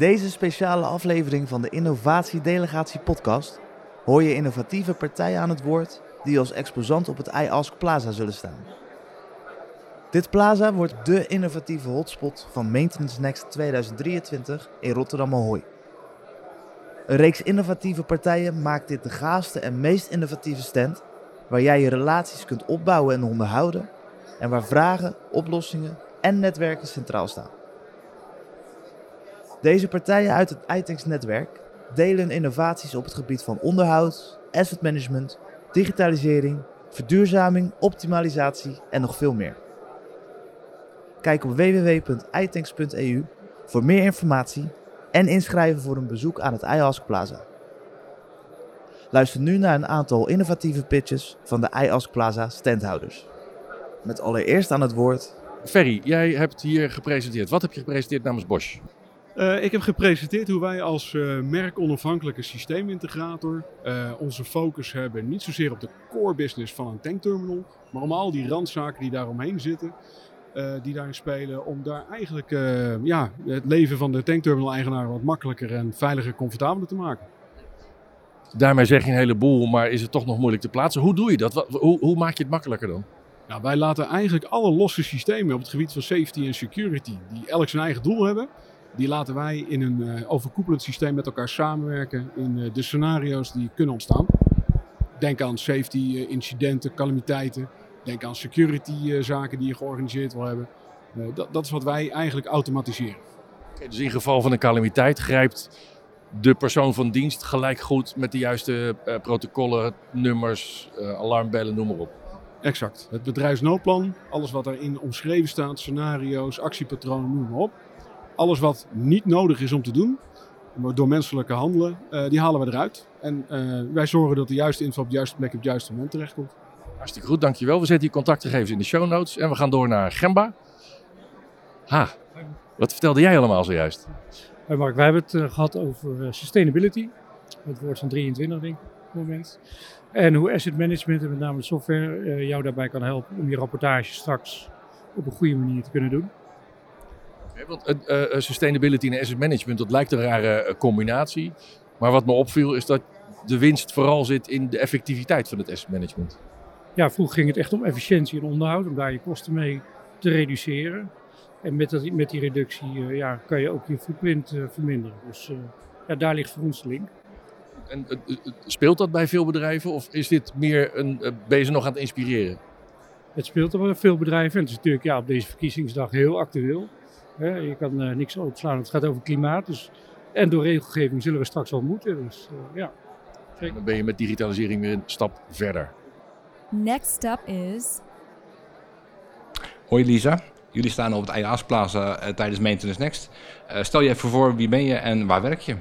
deze speciale aflevering van de Innovatiedelegatie podcast hoor je innovatieve partijen aan het woord die als exposant op het iAsk Plaza zullen staan. Dit plaza wordt de innovatieve hotspot van Maintenance Next 2023 in Rotterdam Ahoy. Een reeks innovatieve partijen maakt dit de gaafste en meest innovatieve stand waar jij je relaties kunt opbouwen en onderhouden en waar vragen, oplossingen en netwerken centraal staan. Deze partijen uit het iTanks-netwerk delen innovaties op het gebied van onderhoud, asset management, digitalisering, verduurzaming, optimalisatie en nog veel meer. Kijk op www.itanks.eu voor meer informatie en inschrijven voor een bezoek aan het iAsk Plaza. Luister nu naar een aantal innovatieve pitches van de iAsk Plaza standhouders. Met allereerst aan het woord. Ferry, jij hebt hier gepresenteerd. Wat heb je gepresenteerd namens Bosch? Uh, ik heb gepresenteerd hoe wij als uh, merk onafhankelijke systeemintegrator uh, onze focus hebben niet zozeer op de core business van een tankterminal, maar om al die randzaken die daaromheen zitten, die daarin spelen, om daar eigenlijk ja, het leven van de tankterminal-eigenaar wat makkelijker en veiliger, comfortabeler te maken. Daarmee zeg je een heleboel, maar is het toch nog moeilijk te plaatsen. Hoe doe je dat? Hoe, hoe maak je het makkelijker dan? Nou, wij laten eigenlijk alle losse systemen op het gebied van safety en security, die elk zijn eigen doel hebben, die laten wij in een uh, overkoepelend systeem met elkaar samenwerken in uh, de scenario's die kunnen ontstaan. Denk aan safety uh, incidenten, calamiteiten. Denk aan security zaken die je georganiseerd wil hebben. Dat, dat, is wat wij eigenlijk automatiseren. Okay, dus in geval van een calamiteit grijpt de persoon van dienst gelijk goed met de juiste protocollen, nummers, alarmbellen, noem maar op. Exact. Het bedrijfsnoodplan, alles wat erin omschreven staat, scenario's, actiepatronen, noem maar op alles wat niet nodig is om te doen, door menselijke handelen, uh, die halen we eruit. En uh, wij zorgen dat de juiste info op de juiste plek op het juiste moment terechtkomt. Hartstikke goed, dankjewel. We zetten die contactgegevens in de show notes en we gaan door naar Gemba. Ha, wat vertelde jij allemaal zojuist? Hey Mark, wij hebben het uh, gehad over sustainability. Het woord van 23 denk ik op het moment. En hoe asset management en met name de software jou daarbij kan helpen om je rapportage straks op een goede manier te kunnen doen. Want uh, sustainability en asset management, dat lijkt een rare combinatie. Maar wat me opviel is dat de winst vooral zit in de effectiviteit van het asset management. Ja, vroeger ging het echt om efficiëntie en onderhoud, om daar je kosten mee te reduceren. En met, dat, met die reductie uh, ja, kan je ook je footprint uh, verminderen. Dus ja, daar ligt voor ons de link. En speelt dat bij veel bedrijven of is dit meer een, ze nog aan het inspireren? Het speelt er bij veel bedrijven en het is natuurlijk ja, op deze verkiezingsdag heel actueel. Je kan uh, niks opslaan. Het gaat over klimaat. Dus, en door regelgeving zullen we straks wel moeten. Dus, uh, ja. Dan ben je met digitalisering weer een stap verder. Next up is. Hoi Lisa. Jullie staan op het IAS Plaza uh, tijdens Maintenance Next. stel je even voor, wie ben je en waar werk je?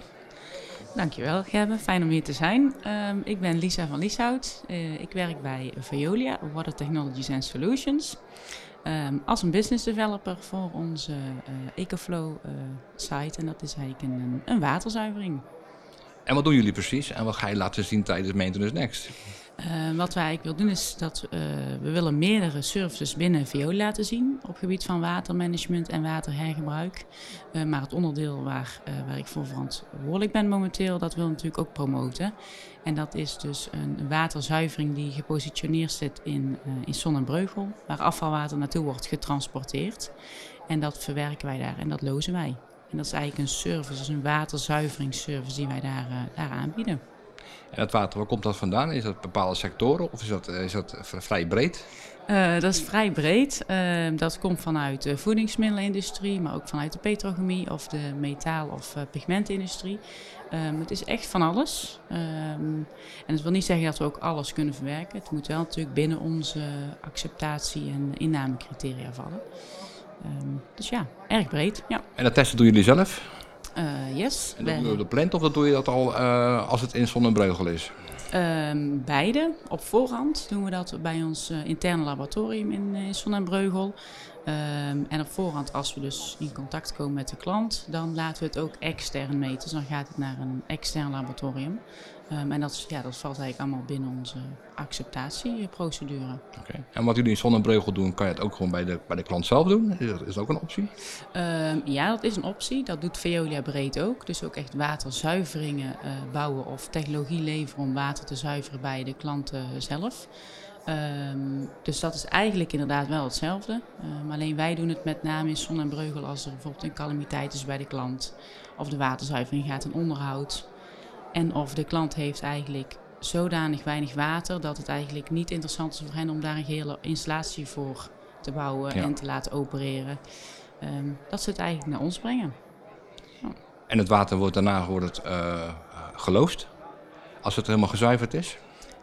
Dankjewel, Gerbe. Fijn om hier te zijn. Um, ik ben Lisa van Lieshout. ik werk bij Veolia, Water Technologies and Solutions. Um, als een business developer voor onze uh, EcoFlow uh, site. En dat is eigenlijk een, een, waterzuivering. En wat doen jullie precies? En wat ga je laten zien tijdens Maintenance Next? Uh, wat wij eigenlijk willen doen is dat we willen meerdere services binnen VO laten zien op gebied van watermanagement en waterhergebruik. maar het onderdeel waar, waar ik voor verantwoordelijk ben momenteel, dat wil natuurlijk ook promoten. En dat is dus een waterzuivering die gepositioneerd zit in, in Sonnenbreugel, waar afvalwater naartoe wordt getransporteerd. En dat verwerken wij daar en dat lozen wij. En dat is eigenlijk een service, dus een waterzuiveringsservice die wij daar, daar aanbieden. En dat water, waar komt dat vandaan? Is dat bepaalde sectoren of is dat, is dat vrij breed? Uh, dat is vrij breed. Uh, dat komt vanuit de voedingsmiddelenindustrie, maar ook vanuit de petrochemie of de metaal- of uh, pigmentindustrie. Um, het is echt van alles. Um, en dat wil niet zeggen dat we ook alles kunnen verwerken. Het moet wel natuurlijk binnen onze acceptatie- en innamecriteria vallen. Um, dus ja, erg breed. Ja. En dat testen doen jullie zelf? Yes. En jullie op de plant of dat doe je dat al als het in Zonnebreugel is? Um, beide. Op voorhand doen we dat bij ons uh, interne laboratorium in, in Zon en Breugel. Ehm, en op voorhand, als we dus in contact komen met de klant, dan laten we het ook extern meten. Dus dan gaat het naar een extern laboratorium. Ehm, en dat, is- ja, dat valt eigenlijk allemaal binnen onze acceptatieprocedure. Oké. En wat jullie in Zonnebreugel doen, kan je het ook gewoon bij de, bij de klant zelf doen? Is dat, is dat ook een optie? Ehm, ja, dat is een optie. Dat doet Veolia breed ook. Dus ook echt waterzuiveringen eh, bouwen of technologie leveren om water te zuiveren bij de klanten zelf. Ehm, dus dat is eigenlijk inderdaad wel hetzelfde. Ehm, alleen wij doen het met name in Zon en Breugel als er bijvoorbeeld een calamiteit is bij de klant. Of de waterzuivering gaat in onderhoud. En of de klant heeft eigenlijk zodanig weinig water dat het eigenlijk niet interessant is voor hen om daar een gehele installatie voor te bouwen Ja. en te laten opereren. Ehm, dat ze het eigenlijk naar ons brengen. En het water wordt daarna wordt het, eh, geloosd, als het helemaal gezuiverd is.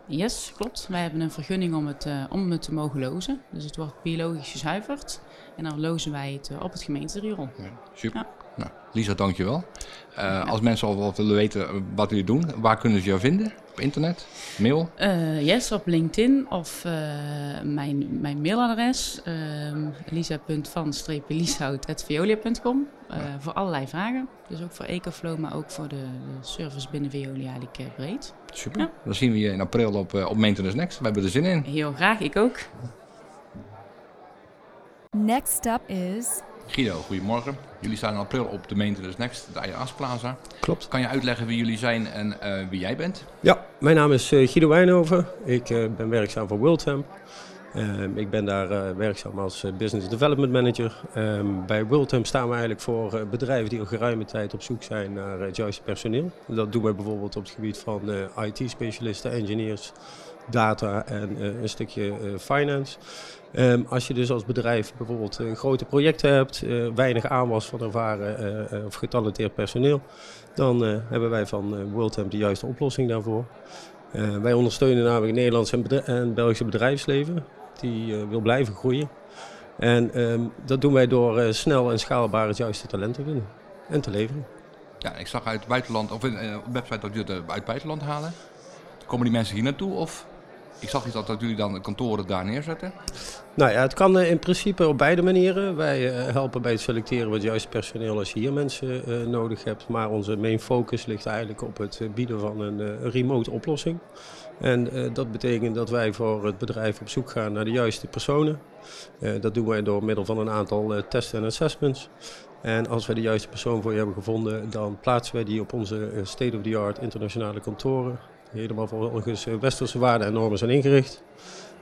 Yes, klopt. Wij hebben een vergunning om het, eh, om het te mogen lozen. Dus het wordt biologisch gezuiverd. En dan lozen wij het eh, op het gemeenteriool. Ja, super. Ja. Nou, Lisa, dankjewel. Eh als mensen al wat willen weten wat jullie doen, waar kunnen ze jou vinden? Op internet? Mail? Yes, op LinkedIn of mijn, mijn mailadres um, eh, voor allerlei vragen. Dus ook voor Ecoflow, maar ook voor de, de service binnen Veolia eigenlijk eh, breed. Super. Ja. Dan zien we je in april op, eh, op Maintenance Next. We hebben er zin in. Heel graag, ik ook. Next up is Guido, goedemorgen. Jullie staan in april op de Maintenance Next, de IAS Plaza. Klopt. Kan je uitleggen wie jullie zijn en eh, wie jij bent? Ja, mijn naam is Guido Wijnhoven. Ik eh, ben werkzaam voor Worldham. Ehm, ik ben daar eh, werkzaam als eh, Business Development Manager. Ehm, bij Worldham staan we eigenlijk voor eh, bedrijven die al geruime tijd op zoek zijn naar het juiste personeel. Dat doen wij bijvoorbeeld op het gebied van IT-specialisten, engineers, data en een stukje finance. Ehm, als je dus als bedrijf bijvoorbeeld grote projecten hebt, weinig aanwas van ervaren of getalenteerd personeel, dan hebben wij van Worldham de juiste oplossing daarvoor. Wij ondersteunen namelijk het Nederlandse en, en Belgische bedrijfsleven, die eh, wil blijven groeien. En ehm, dat doen wij door eh, snel en schaalbaar het juiste talent te vinden en te leveren. Ja, ik zag uit het buitenland, of eh, op website dat jullie het uit het buitenland halen. Komen die mensen hier naartoe? Of ik zag iets dat, jullie dan de kantoren daar neerzetten. Nou ja, het kan eh, in principe op beide manieren. Wij eh, helpen bij het selecteren van het juiste personeel als je hier mensen eh, nodig hebt. Maar onze main focus ligt eigenlijk op het bieden van een remote oplossing. En dat betekent dat wij voor het bedrijf op zoek gaan naar de juiste personen. Dat doen wij door middel van een aantal testen en assessments. En als wij de juiste persoon voor je hebben gevonden, dan plaatsen wij die op onze state-of-the-art internationale kantoren. Helemaal volgens eh, westerse waarden en normen zijn ingericht.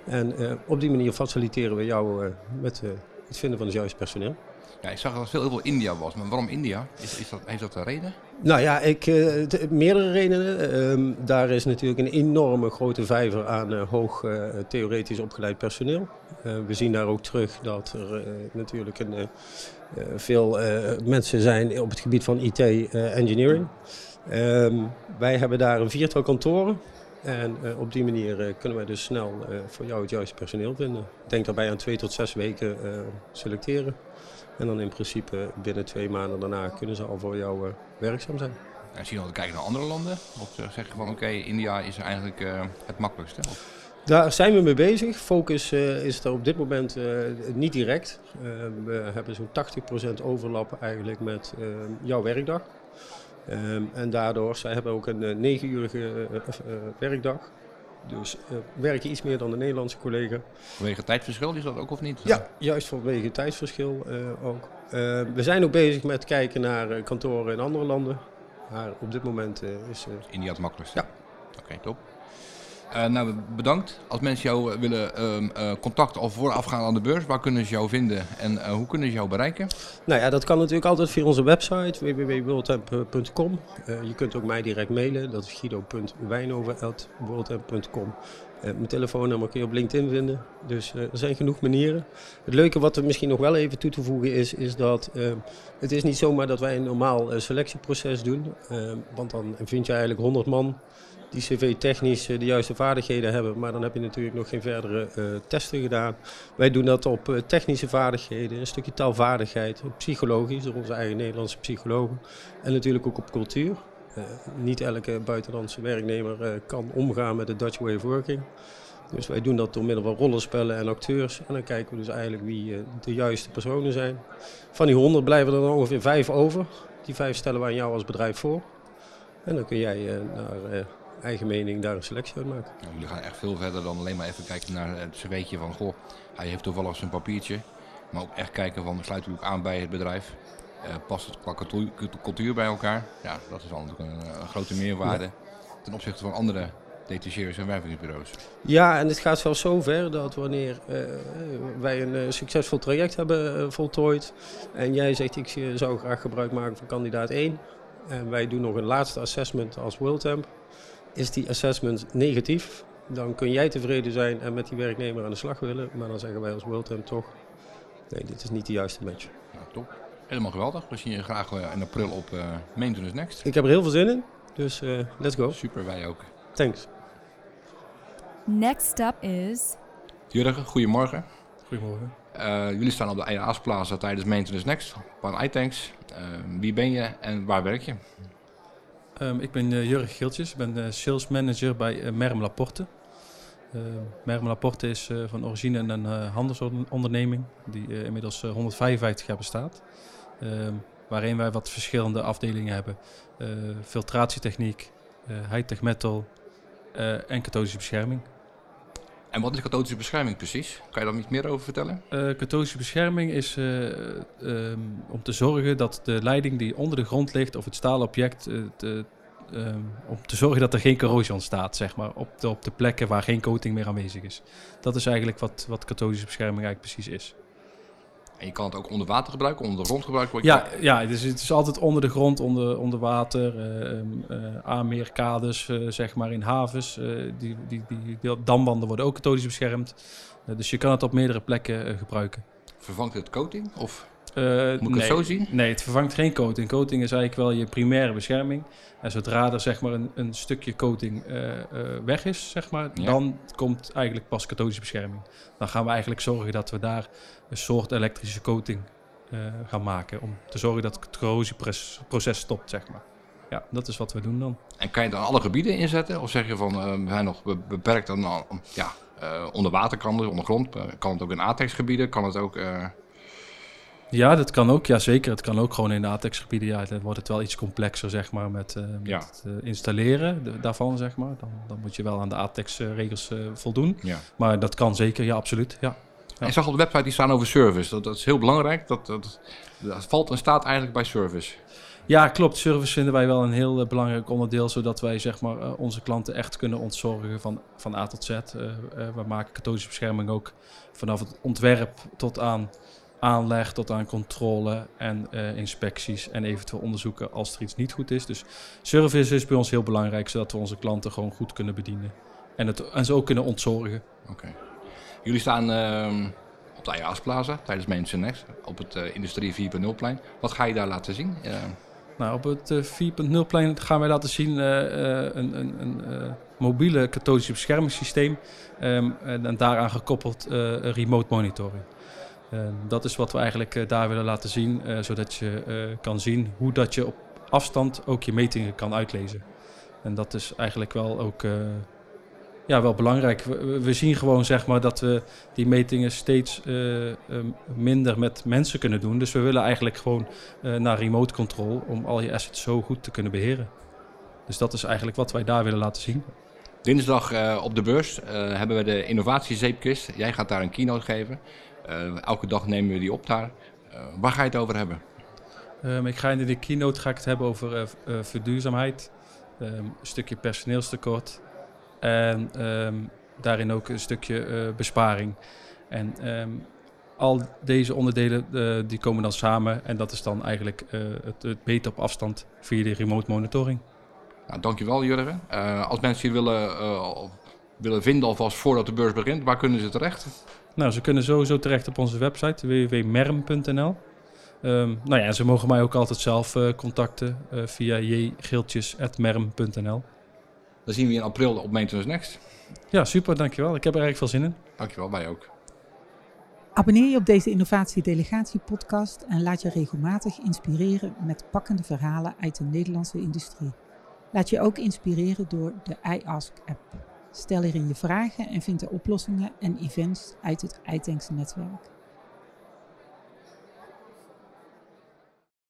En eh, op die manier faciliteren we jou eh, met het vinden van het juiste personeel. Ja, ik zag dat er veel, heel veel India was. Maar waarom India? Is, is dat, heeft dat een reden? Nou ja, ik, meerdere redenen. Ehm, daar is natuurlijk een enorme grote vijver aan hoog theoretisch opgeleid personeel. We zien daar ook terug dat er natuurlijk een, veel mensen zijn op het gebied van IT eh. Ehm, wij hebben daar een viertal kantoren. En eh, op die manier eh, kunnen wij dus snel eh, voor jou het juiste personeel vinden. Denk daarbij aan twee tot zes weken selecteren. En dan in principe binnen twee maanden daarna kunnen ze al voor jou werkzaam zijn. En zien we kijken naar andere landen? Of ze zeggen van oké, India is eigenlijk het makkelijkste? Of- Daar zijn we mee bezig. Focus is er op dit moment niet direct. We hebben zo'n 80% overlap eigenlijk met jouw werkdag. Ehm, en daardoor, zij hebben ook een eh, negenurige eh, werkdag. Dus eh, werken iets meer dan de Nederlandse collega. Vanwege tijdverschil is dat ook of niet? Ja, juist vanwege het tijdsverschil eh, ook. Eh, we zijn ook bezig met kijken naar kantoren in andere landen. Maar op dit moment is... India het makkelijkste? Ja. Oké, top. Eh, nou, bedankt. Als mensen jou eh, willen ehm, eh, contacten of voorafgaan aan de beurs, waar kunnen ze jou vinden en hoe kunnen ze jou bereiken? Nou ja, dat kan natuurlijk altijd via onze website www.worldamp.com. Je kunt ook mij direct mailen, dat is guido.wijnhoven.worldamp.com. Eh, mijn telefoonnummer kun je op LinkedIn vinden, dus er zijn genoeg manieren. Het leuke wat er misschien nog wel even toe te voegen is, is dat het is niet zomaar dat wij een normaal selectieproces doen. Want dan vind je eigenlijk 100 man die cv-technisch eh, de juiste vaardigheden hebben, maar dan heb je natuurlijk nog geen verdere eh, testen gedaan. Wij doen dat op eh, technische vaardigheden, een stukje taalvaardigheid, psychologisch door onze eigen Nederlandse psychologen en natuurlijk ook op cultuur. Niet elke buitenlandse werknemer kan omgaan met de Dutch way of working. Dus wij doen dat door middel van rollenspellen en acteurs. En dan kijken we dus eigenlijk wie de juiste personen zijn. Van die 100 blijven er dan ongeveer vijf over. Die vijf stellen wij aan jou als bedrijf voor. En dan kun jij naar eigen mening daar een selectie uit maken. Nou, jullie gaan echt veel verder dan alleen maar even kijken naar het cv'tje van... Goh, hij heeft toevallig zijn papiertje. Maar ook echt kijken van, sluit u ook aan bij het bedrijf? Uh, past het qua cultuur bij elkaar? Ja, dat is wel natuurlijk een, een grote meerwaarde ten opzichte van andere detacheerders en wervingsbureaus. Ja, en het gaat zelfs zover dat wanneer uh, wij een uh, succesvol traject hebben voltooid en jij zegt ik zou graag gebruik maken van kandidaat 1 en wij doen nog een laatste assessment als WorldTemp, is die assessment negatief, dan kun jij tevreden zijn en met die werknemer aan de slag willen, maar dan zeggen wij als WorldTemp toch, nee dit is niet de juiste match. Nou, top. Helemaal geweldig. We zien je graag in april op uh, Maintenance Next. Ik heb er heel veel zin in, dus uh, let's go. Super, wij ook. Thanks. Next up is... Jurgen, goedemorgen. Goedemorgen. Uh, jullie staan op de IA's Plaza tijdens Maintenance Next, van iTanks. wie ben je en waar werk je? Um, ik ben Jurgen Giltjes, ik ben sales manager bij Merm Laporte. Uh, Merm Laporte is uh, van origine een uh, handelsonderneming die inmiddels 155 jaar bestaat. Ehm, waarin wij wat verschillende afdelingen hebben. filtratietechniek, high-tech metal en kathodische bescherming. En wat is kathodische bescherming precies? Kan je daar iets meer over vertellen? kathodische bescherming is um, om te zorgen dat de leiding die onder de grond ligt of het stalen object te, Um, om te zorgen dat er geen corrosie ontstaat, zeg maar, op de, op de plekken waar geen coating meer aanwezig is. Dat is eigenlijk wat, wat kathodische bescherming eigenlijk precies is. En je kan het ook onder water gebruiken, onder de grond gebruiken? Ja, ja dus het is altijd onder de grond, onder, onder water, uh, uh, aanmeerkades, uh, zeg maar in havens. die, die, die, die damwanden worden ook kathodisch beschermd. dus je kan het op meerdere plekken gebruiken. Vervangt het coating? Of? Uh, Moet ik nee, het zo zien? Nee, het vervangt geen coating. Coating is eigenlijk wel je primaire bescherming. En zodra er zeg maar een, een stukje coating uh, uh, weg is, zeg maar, ja. dan komt eigenlijk pas kathodische bescherming. Dan gaan we eigenlijk zorgen dat we daar een soort elektrische coating gaan maken. Om te zorgen dat het corrosieproces stopt, zeg maar. Ja, dat is wat we doen dan. En kan je dan alle gebieden inzetten? Of zeg je van, we zijn nog beperkt aan, ja, onder water kan het, ondergrond. kan het ook in ATEX-gebieden? Kan het ook... Ja, dat kan ook. Ja, zeker. Het kan ook gewoon in de ATEX-gebieden. Ja, dan wordt het wel iets complexer, zeg maar, met, uh, met ja. het uh, installeren de, daarvan, zeg maar. Dan, dan moet je wel aan de ATEX-regels uh, voldoen. Ja. Maar dat kan zeker, ja, absoluut. Ja. Ja. Ik zag op de website die staan over service. Dat, dat is heel belangrijk. Dat, dat, dat, valt en staat eigenlijk bij service. Ja, klopt. Service vinden wij wel een heel uh, belangrijk onderdeel, zodat wij zeg maar, uh, onze klanten echt kunnen ontzorgen van, van A tot Z. Uh, we maken kathodische bescherming ook vanaf het ontwerp tot aan aanleg tot aan controle en uh, inspecties en eventueel onderzoeken als er iets niet goed is. Dus service is bij ons heel belangrijk, zodat we onze klanten gewoon goed kunnen bedienen en, het, en ze ook kunnen ontzorgen. Oké. Okay. Jullie staan uh, op de Ayaas Plaza tijdens Mensen Next op het uh, Industrie 4.0 plein. Wat ga je daar laten zien? Nou, op het 4.0 plein gaan wij laten zien een, een, een mobiele kathodische beschermingssysteem um, en daaraan gekoppeld remote monitoring. Uh, dat is wat we eigenlijk uh, daar willen laten zien, uh, zodat je kan zien hoe dat je op afstand ook je metingen kan uitlezen. En dat is eigenlijk wel ook ja, wel belangrijk. We, zien gewoon zeg maar, dat we die metingen steeds minder met mensen kunnen doen. Dus we willen eigenlijk gewoon naar remote control om al je assets zo goed te kunnen beheren. Dus dat is eigenlijk wat wij daar willen laten zien. Dinsdag op de beurs hebben we de innovatiezeepkist. Jij gaat daar een keynote geven. Uh, elke dag nemen we die op daar. Uh, waar ga je het over hebben? Um, ik ga in de keynote ga ik het hebben over uh, verduurzaamheid, um, een stukje personeelstekort en um, daarin ook een stukje besparing. En al deze onderdelen die komen dan samen en dat is dan eigenlijk het, het beter op afstand via de remote monitoring. Nou, dankjewel Jurgen. als mensen je willen, willen vinden alvast voordat de beurs begint, waar kunnen ze terecht? Nou, ze kunnen sowieso terecht op onze website www.merm.nl. Um, nou ja, ze mogen mij ook altijd zelf uh, contacten uh, via jgeeltjes.merm.nl. Dan zien we in april op Maintenance Next. Ja, super, dankjewel. Ik heb er eigenlijk veel zin in. Dankjewel, wij ook. Abonneer je op deze Innovatie Delegatie podcast en laat je regelmatig inspireren met pakkende verhalen uit de Nederlandse industrie. Laat je ook inspireren door de iAsk app. Stel hierin je vragen en vind de oplossingen en events uit het iTanks netwerk.